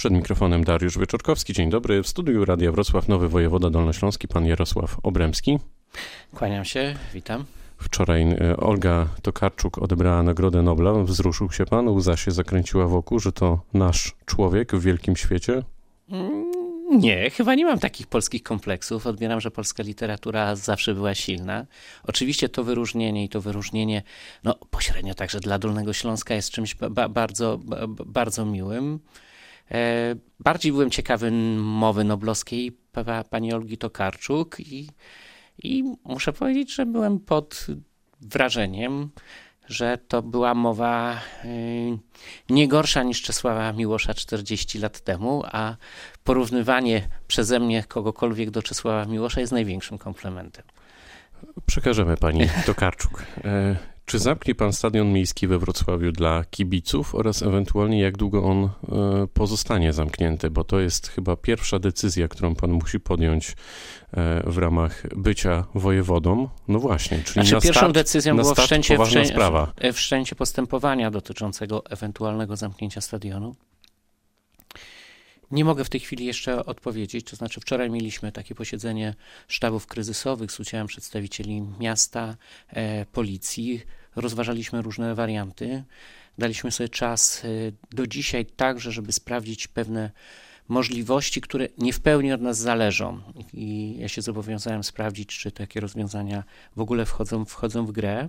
Przed mikrofonem Dariusz Wieczorkowski. Dzień dobry. W studiu Radia Wrocław Nowy Wojewoda Dolnośląski, pan Jarosław Obremski. Kłaniam się, witam. Wczoraj e, Olga Tokarczuk odebrała Nagrodę Nobla. Wzruszył się pan, łza się zakręciła wokół, że to nasz człowiek w wielkim świecie? Mm, nie, chyba nie mam takich polskich kompleksów. Odbieram, że polska literatura zawsze była silna. Oczywiście to wyróżnienie i to wyróżnienie, no pośrednio także dla Dolnego Śląska jest czymś ba bardzo, ba bardzo miłym. E, bardziej byłem ciekawy mowy noblowskiej pani Olgi Tokarczuk i, i muszę powiedzieć, że byłem pod wrażeniem, że to była mowa y, nie gorsza niż Czesława Miłosza 40 lat temu, a porównywanie przeze mnie kogokolwiek do Czesława Miłosza jest największym komplementem. Przekażemy pani Tokarczuk. E, czy zamknie pan stadion miejski we Wrocławiu dla kibiców oraz ewentualnie jak długo on e, pozostanie zamknięty? Bo to jest chyba pierwsza decyzja, którą pan musi podjąć e, w ramach bycia wojewodą. No właśnie, czyli znaczy, na pierwszą start, decyzją było wszczęcie, wszczę, sprawa. wszczęcie postępowania dotyczącego ewentualnego zamknięcia stadionu. Nie mogę w tej chwili jeszcze odpowiedzieć, to znaczy wczoraj mieliśmy takie posiedzenie sztabów kryzysowych z udziałem przedstawicieli miasta, e, policji, rozważaliśmy różne warianty. Daliśmy sobie czas e, do dzisiaj także, żeby sprawdzić pewne możliwości, które nie w pełni od nas zależą. I ja się zobowiązałem sprawdzić, czy takie rozwiązania w ogóle wchodzą, wchodzą w grę.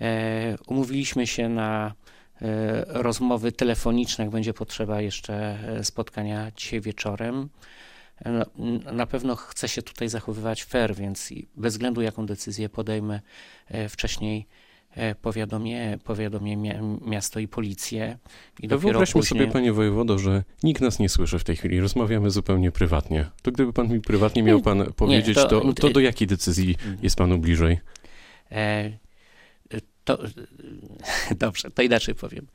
E, umówiliśmy się na E, rozmowy telefoniczne, jak będzie potrzeba jeszcze spotkania dzisiaj wieczorem. No, na pewno chcę się tutaj zachowywać fair, więc bez względu jaką decyzję podejmę wcześniej powiadomię, powiadomię miasto i policję. I no Wyobraźmy później... sobie, panie wojewodo, że nikt nas nie słyszy w tej chwili, rozmawiamy zupełnie prywatnie. To gdyby pan mi prywatnie miał pan powiedzieć, nie, to, to, to, do jakiej decyzji jest panu bliżej? To, dobrze, to inaczej powiem.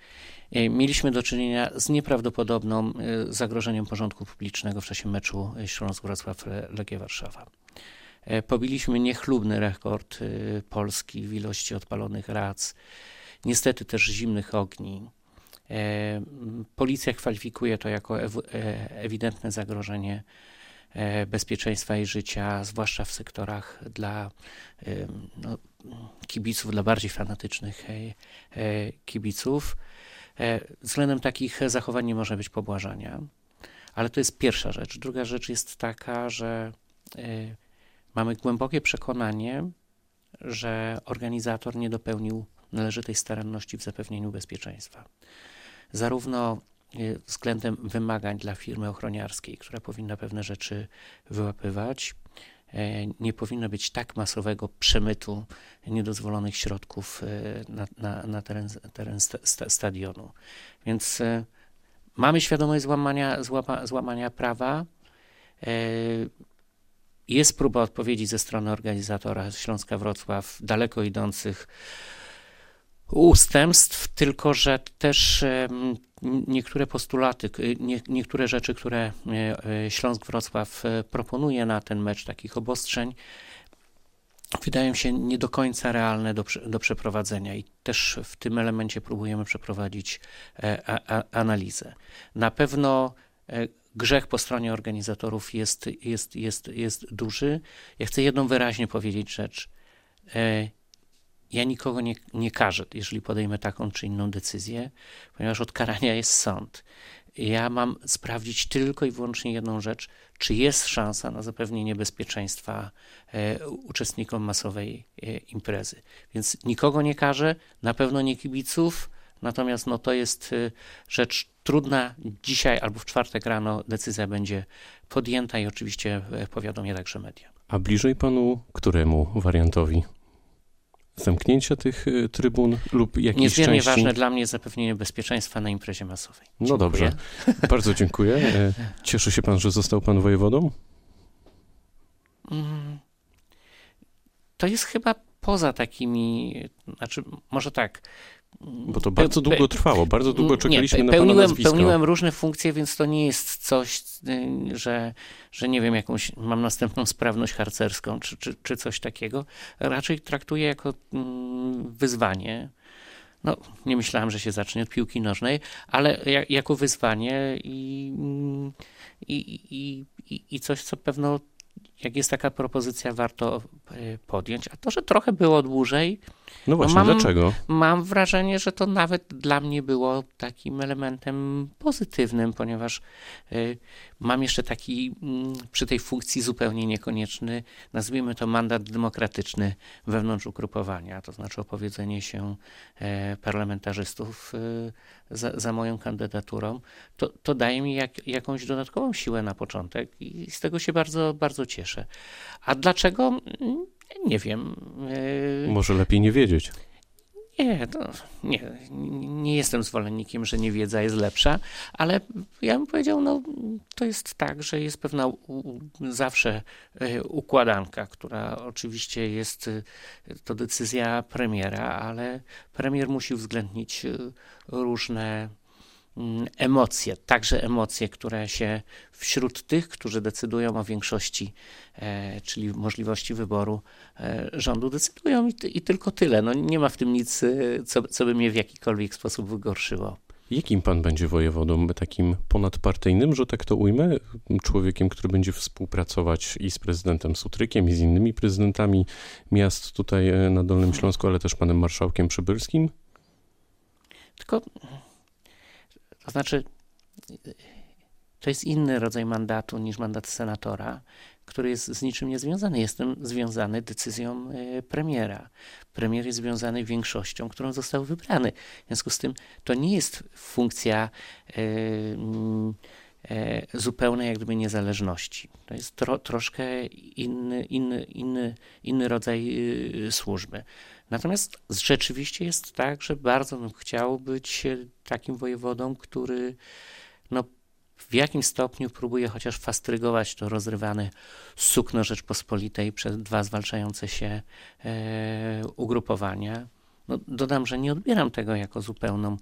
E, mieliśmy do czynienia z nieprawdopodobną e, zagrożeniem porządku publicznego w czasie meczu Śląsk-Wrocław-Legia Warszawa. E, pobiliśmy niechlubny rekord Polski w ilości odpalonych rac, niestety też zimnych ogni. Policja kwalifikuje to jako ewidentne zagrożenie bezpieczeństwa i życia, zwłaszcza w sektorach dla no, kibiców, dla bardziej fanatycznych e, kibiców. E, względem takich zachowań nie może być pobłażania. Ale to jest pierwsza rzecz. Druga rzecz jest taka, że e, mamy głębokie przekonanie, że organizator nie dopełnił należytej staranności w zapewnieniu bezpieczeństwa. Zarówno względem wymagań dla firmy ochroniarskiej, która powinna pewne rzeczy wyłapywać, E, nie powinno być tak masowego przemytu niedozwolonych środków e, na, na, na teren, teren sta, stadionu. Więc e, mamy świadomość złamania, złama, złamania prawa. Jest próba odpowiedzi ze strony organizatora Śląska Wrocław, daleko idących ustępstw, tylko że też niektóre postulaty, nie, niektóre rzeczy, które e, e, Śląsk Wrocław e, proponuje na ten mecz, takich obostrzeń, wydają się nie do końca realne do, do przeprowadzenia i też w tym elemencie próbujemy przeprowadzić analizę. Na pewno grzech po stronie organizatorów jest, jest, jest, jest duży. Ja chcę jedną wyraźnie powiedzieć rzecz ja nikogo nie, nie karzę, jeżeli podejmę taką czy inną decyzję, ponieważ od karania jest sąd. Ja mam sprawdzić tylko i wyłącznie jedną rzecz, czy jest szansa na zapewnienie bezpieczeństwa e, uczestnikom masowej e, imprezy. Więc nikogo nie karzę, na pewno nie kibiców, natomiast no, to jest e, rzecz trudna. Dzisiaj albo w czwartek rano decyzja będzie podjęta i oczywiście e, powiadomię także media. A bliżej panu któremu wariantowi? zamknięcia tych y, trybun lub jakiejś Niezmiernie części... ważne dla mnie zapewnienie bezpieczeństwa na imprezie masowej. No dziękuję. dobrze, bardzo dziękuję. E, cieszy się pan, że został pan wojewodą? Mm. To jest chyba poza takimi, znaczy może tak, bo to bardzo długo trwało, bardzo długo czekaliśmy nie, na pełniłem, pana nazwisko. Pełniłem różne funkcje, więc to nie jest coś, y, że, że nie wiem, jakąś mam następną sprawność harcerską czy, czy, czy coś takiego. Raczej traktuję jako mm, wyzwanie. No, nie myślałem, że się zacznie od piłki nożnej, ale jako wyzwanie i i, i, i, i coś, co pewno, jak jest taka propozycja, warto e, podjąć. A to, że trochę było dłużej, No właśnie, mam- dlaczego? mam wrażenie, że to nawet dla mnie było takim elementem pozytywnym, ponieważ y, mam jeszcze taki mm, przy tej funkcji zupełnie niekonieczny, nazwijmy to mandat demokratyczny wewnątrz ugrupowania, to znaczy opowiedzenie się e, parlamentarzystów za, za moją kandydaturą. To, to daje mi jak, jakąś dodatkową siłę na początek i z tego się bardzo, bardzo cieszę. A dlaczego? Nie wiem. Y, Może lepiej nie wiedzieć. nie, nie, nie jestem zwolennikiem, że niewiedza jest lepsza, ale ja bym powiedział, no to jest tak, że jest pewna u, zawsze e, układanka, która oczywiście jest e, to decyzja premiera, ale premier musi uwzględnić różne emocje, także emocje, które się wśród tych, którzy decydują o większości, e, czyli możliwości wyboru e, rządu, decydują i, i tylko tyle. No, nie ma w tym nic, e, co, co by mnie w jakikolwiek sposób wygorszyło. Jakim pan będzie wojewodą? Takim ponadpartyjnym, że tak to ujmę? Człowiekiem, który będzie współpracować i z prezydentem Sutrykiem, i z innymi prezydentami miast tutaj na Dolnym Śląsku, ale też panem marszałkiem Przybylskim? Tylko, to znaczy, to jest inny rodzaj mandatu niż mandat senatora, który jest z niczym niezwiązany. Jestem związany decyzją e, premiera. Premier jest związany większością, którą został wybrany. W związku z tym to nie jest funkcja e, zupełnej jak gdyby niezależności. To jest tro, troszkę inny, inny, inny, inny rodzaj y, służby. Natomiast rzeczywiście jest tak, że bardzo bym chciał być e, takim wojewodą, który no, w jakimś stopniu próbuje chociaż fastrygować to rozrywane sukno Rzeczpospolitej przez dwa zwalczające się e, ugrupowania. No, dodam, że nie odbieram tego jako zupełną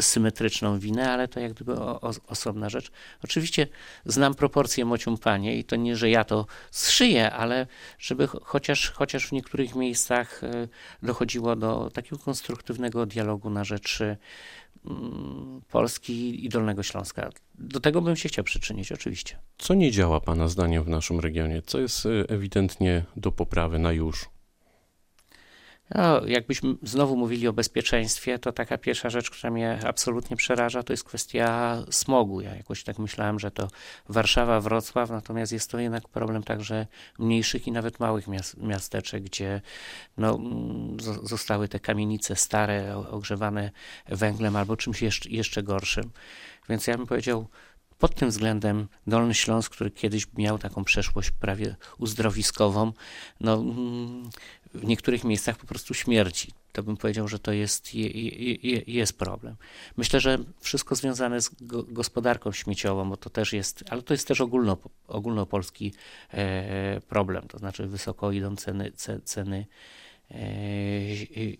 symetryczną winę, ale to jak gdyby o, o, osobna rzecz. Oczywiście znam proporcje mociumpanie i to nie, że ja to zszyję, ale żeby cho- chociaż, chociaż w niektórych miejscach e, dochodziło do takiego konstruktywnego dialogu na rzecz e, mm, Polski i Dolnego Śląska. Do tego bym się chciał przyczynić, oczywiście. Co nie działa pana zdaniem w naszym regionie? Co jest e, ewidentnie do poprawy na już? No, jakbyśmy znowu mówili o bezpieczeństwie, to taka pierwsza rzecz, która mnie absolutnie przeraża, to jest kwestia smogu. Ja jakoś tak myślałem, że to Warszawa, Wrocław, natomiast jest to jednak problem także mniejszych i nawet małych miast, miasteczek, gdzie no, mm, zo- zostały te kamienice stare, ogrzewane węglem albo czymś jeszcze, jeszcze gorszym. Więc ja bym powiedział, pod tym względem Dolny Śląsk, który kiedyś miał taką przeszłość prawie uzdrowiskową, no, mm, w niektórych miejscach po prostu śmierci. To bym powiedział, że to jest, je, je, je, jest problem. Myślę, że wszystko związane z go, gospodarką śmieciową, bo to też jest, ale to jest też ogólno, ogólnopolski e, problem, to znaczy wysoko idą ceny, ce, ceny e,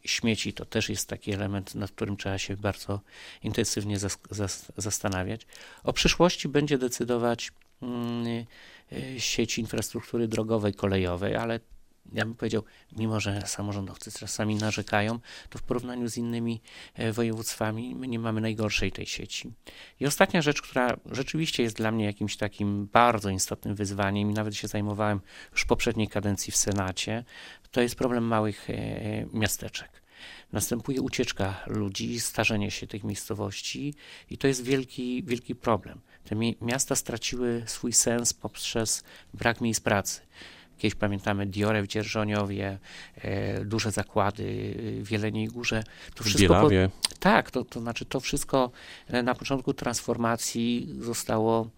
śmieci. To też jest taki element, nad którym trzeba się bardzo intensywnie zas, zas, zastanawiać. O przyszłości będzie decydować mm, e, sieć infrastruktury drogowej, kolejowej, ale ja bym powiedział, mimo że samorządowcy czasami narzekają, to w porównaniu z innymi e, województwami my nie mamy najgorszej tej sieci. I ostatnia rzecz, która rzeczywiście jest dla mnie jakimś takim bardzo istotnym wyzwaniem i nawet się zajmowałem już w poprzedniej kadencji w Senacie, to jest problem małych e, miasteczek. Następuje ucieczka ludzi, starzenie się tych miejscowości i to jest wielki, wielki problem. Te mi- miasta straciły swój sens poprzez brak miejsc pracy. Kiedyś pamiętamy Diorę w Dzierżoniowie, e, duże zakłady w Jeleniej Górze. To wszystko po, tak, to, to znaczy to wszystko e, na początku transformacji zostało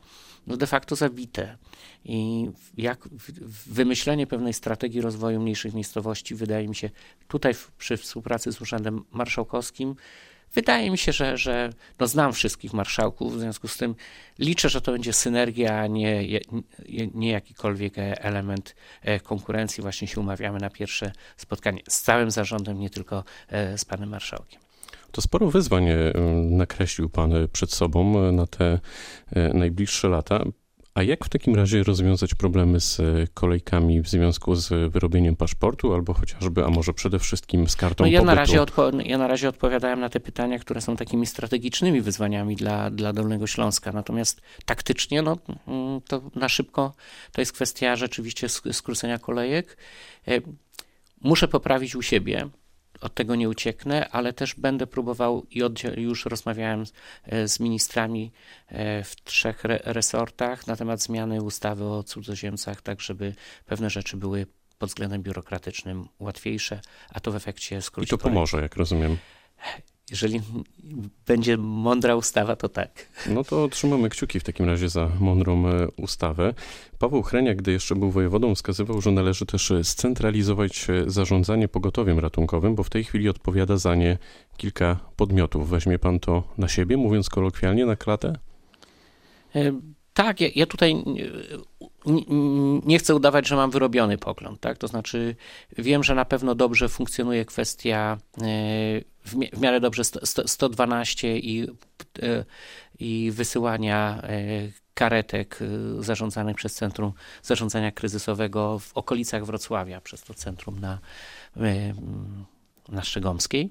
no de facto zabite. I jak wymyślenie pewnej strategii rozwoju mniejszych miejscowości, wydaje mi się, tutaj w, przy współpracy z Urzędem Marszałkowskim, wydaje mi się, że, że no znam wszystkich marszałków, w związku z tym liczę, że to będzie synergia, a nie, nie, jakikolwiek e, element e, konkurencji. Właśnie się umawiamy na pierwsze spotkanie z całym zarządem, nie tylko e, z panem marszałkiem. To sporo wyzwań nakreślił pan przed sobą na te najbliższe lata. A jak w takim razie rozwiązać problemy z kolejkami w związku z wyrobieniem paszportu, albo chociażby, a może przede wszystkim z kartą no ja pobytu? Na razie odpo- ja na razie odpowiadałem na te pytania, które są takimi strategicznymi wyzwaniami dla, dla Dolnego Śląska. Natomiast taktycznie, no, mm, to na szybko to jest kwestia rzeczywiście skrócenia kolejek. E, muszę poprawić u siebie od tego nie ucieknę, ale też będę próbował i już rozmawiałem e, z ministrami e, w trzech resortach na temat zmiany ustawy o cudzoziemcach, tak żeby pewne rzeczy były pod względem biurokratycznym łatwiejsze, a to w efekcie skróci. I to pomoże, jak rozumiem. Jeżeli będzie mądra ustawa, to tak. No to trzymamy kciuki w takim razie za mądrą e, ustawę. Paweł Hreniak, gdy jeszcze był wojewodą, wskazywał, że należy też e, scentralizować e, zarządzanie pogotowiem ratunkowym, bo w tej chwili odpowiada za nie kilka podmiotów. Weźmie pan to na siebie, mówiąc kolokwialnie, na klatę? Tak, ja, ja tutaj nie, chcę udawać, że mam wyrobiony pogląd, tak? To znaczy wiem, że na pewno dobrze funkcjonuje kwestia w, w miarę dobrze 100, 112 i, e, i wysyłania e, karetek e, zarządzanych przez Centrum Zarządzania Kryzysowego w okolicach Wrocławia, przez to centrum na, na Szczegomskiej.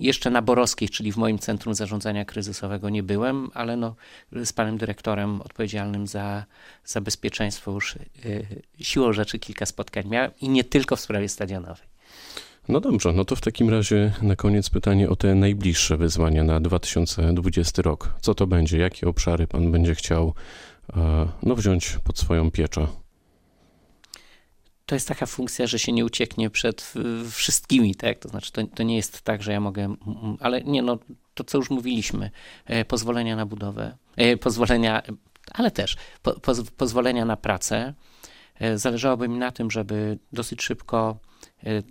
Jeszcze na Borowskiej, czyli w moim centrum zarządzania kryzysowego nie byłem, ale no, z panem dyrektorem odpowiedzialnym za, za bezpieczeństwo już siłą rzeczy kilka spotkań miałem i nie tylko w sprawie stadionowej. No dobrze, no to w takim razie na koniec pytanie o te najbliższe wyzwania na 2020 rok. Co to będzie? Jakie obszary pan będzie chciał e, no, wziąć pod swoją pieczę? To jest taka funkcja, że się nie ucieknie przed wszystkimi, tak? To znaczy, to, to nie jest tak, że ja mogę, ale nie, no, to co już mówiliśmy, e, pozwolenia na budowę, e, pozwolenia, ale też po, pozwolenia na pracę. Zależałoby mi na tym, żeby dosyć szybko E,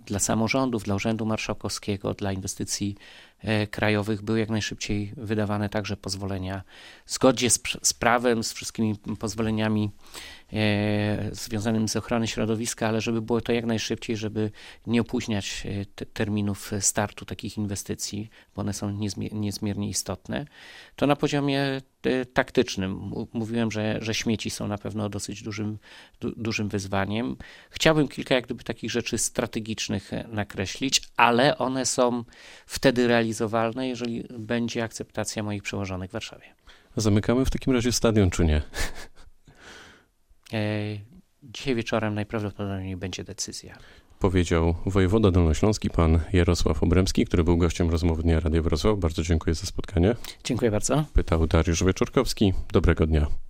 dla samorządów, dla Urzędu Marszałkowskiego, dla inwestycji e, krajowych były jak najszybciej wydawane także pozwolenia zgodnie z, z prawem, z wszystkimi pozwoleniami e, związanym z ochrony środowiska, ale żeby było to jak najszybciej, żeby nie opóźniać e, te, terminów startu takich inwestycji, bo one są niezmier niezmiernie istotne, to na poziomie e, taktycznym mówiłem, że, że śmieci są na pewno dosyć dużym, du, dużym wyzwaniem. Chciałbym kilka jak gdyby takich rzeczy strategicznych e, nakreślić, ale one są wtedy realizowalne, jeżeli będzie akceptacja moich przełożonych w Warszawie. Zamykamy w takim razie stadion, czy nie? E, dzisiaj wieczorem najprawdopodobniej będzie decyzja. Powiedział wojewoda dolnośląski, pan Jarosław Obremski, który był gościem rozmowy Dnia Radio Wrocław. Bardzo dziękuję za spotkanie. Dziękuję bardzo. Pytał Dariusz Wieczorkowski. Dobrego dnia.